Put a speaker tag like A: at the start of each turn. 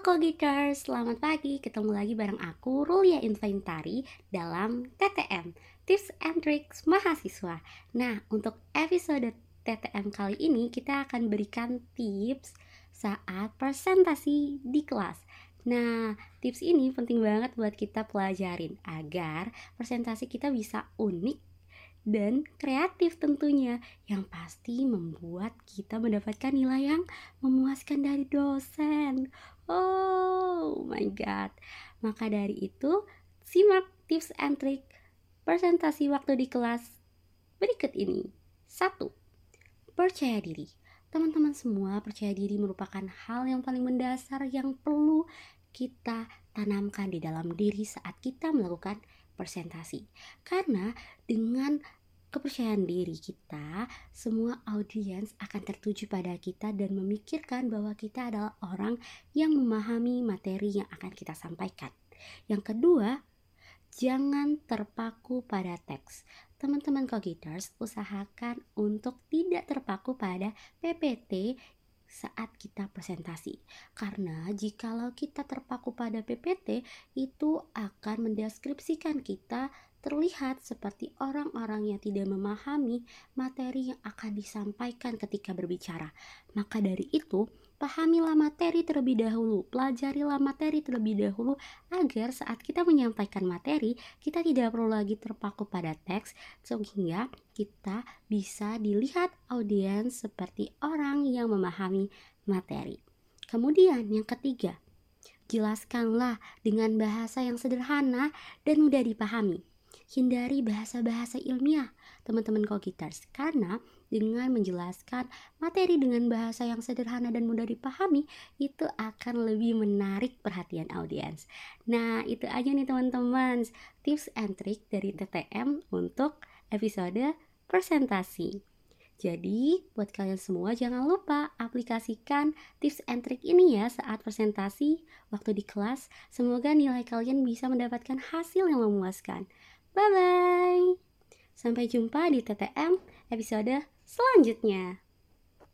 A: Halo Kogiters, selamat pagi. Ketemu lagi bareng aku Rulia Inventari dalam TTM Tips and Tricks Mahasiswa. Nah, untuk episode TTM kali ini kita akan berikan tips saat presentasi di kelas. Nah, tips ini penting banget buat kita pelajarin agar presentasi kita bisa unik dan kreatif tentunya yang pasti membuat kita mendapatkan nilai yang memuaskan dari dosen. Oh my god. Maka dari itu, simak tips and trick presentasi waktu di kelas berikut ini. 1. Percaya diri. Teman-teman semua, percaya diri merupakan hal yang paling mendasar yang perlu kita tanamkan di dalam diri saat kita melakukan presentasi. Karena dengan kepercayaan diri kita, semua audiens akan tertuju pada kita dan memikirkan bahwa kita adalah orang yang memahami materi yang akan kita sampaikan. Yang kedua, jangan terpaku pada teks. Teman-teman Kogiters, usahakan untuk tidak terpaku pada PPT saat kita presentasi. Karena jikalau kita terpaku pada PPT, itu akan mendeskripsikan kita terlihat seperti orang-orang yang tidak memahami materi yang akan disampaikan ketika berbicara. Maka dari itu, pahamilah materi terlebih dahulu, pelajarilah materi terlebih dahulu agar saat kita menyampaikan materi, kita tidak perlu lagi terpaku pada teks sehingga kita bisa dilihat audiens seperti orang yang memahami materi. Kemudian yang ketiga, jelaskanlah dengan bahasa yang sederhana dan mudah dipahami hindari bahasa-bahasa ilmiah teman-teman Kogiters karena dengan menjelaskan materi dengan bahasa yang sederhana dan mudah dipahami itu akan lebih menarik perhatian audiens. Nah, itu aja nih teman-teman tips and trick dari TTM untuk episode presentasi. Jadi, buat kalian semua jangan lupa aplikasikan tips and trick ini ya saat presentasi waktu di kelas. Semoga nilai kalian bisa mendapatkan hasil yang memuaskan. Bye bye. Sampai jumpa di TTM episode selanjutnya.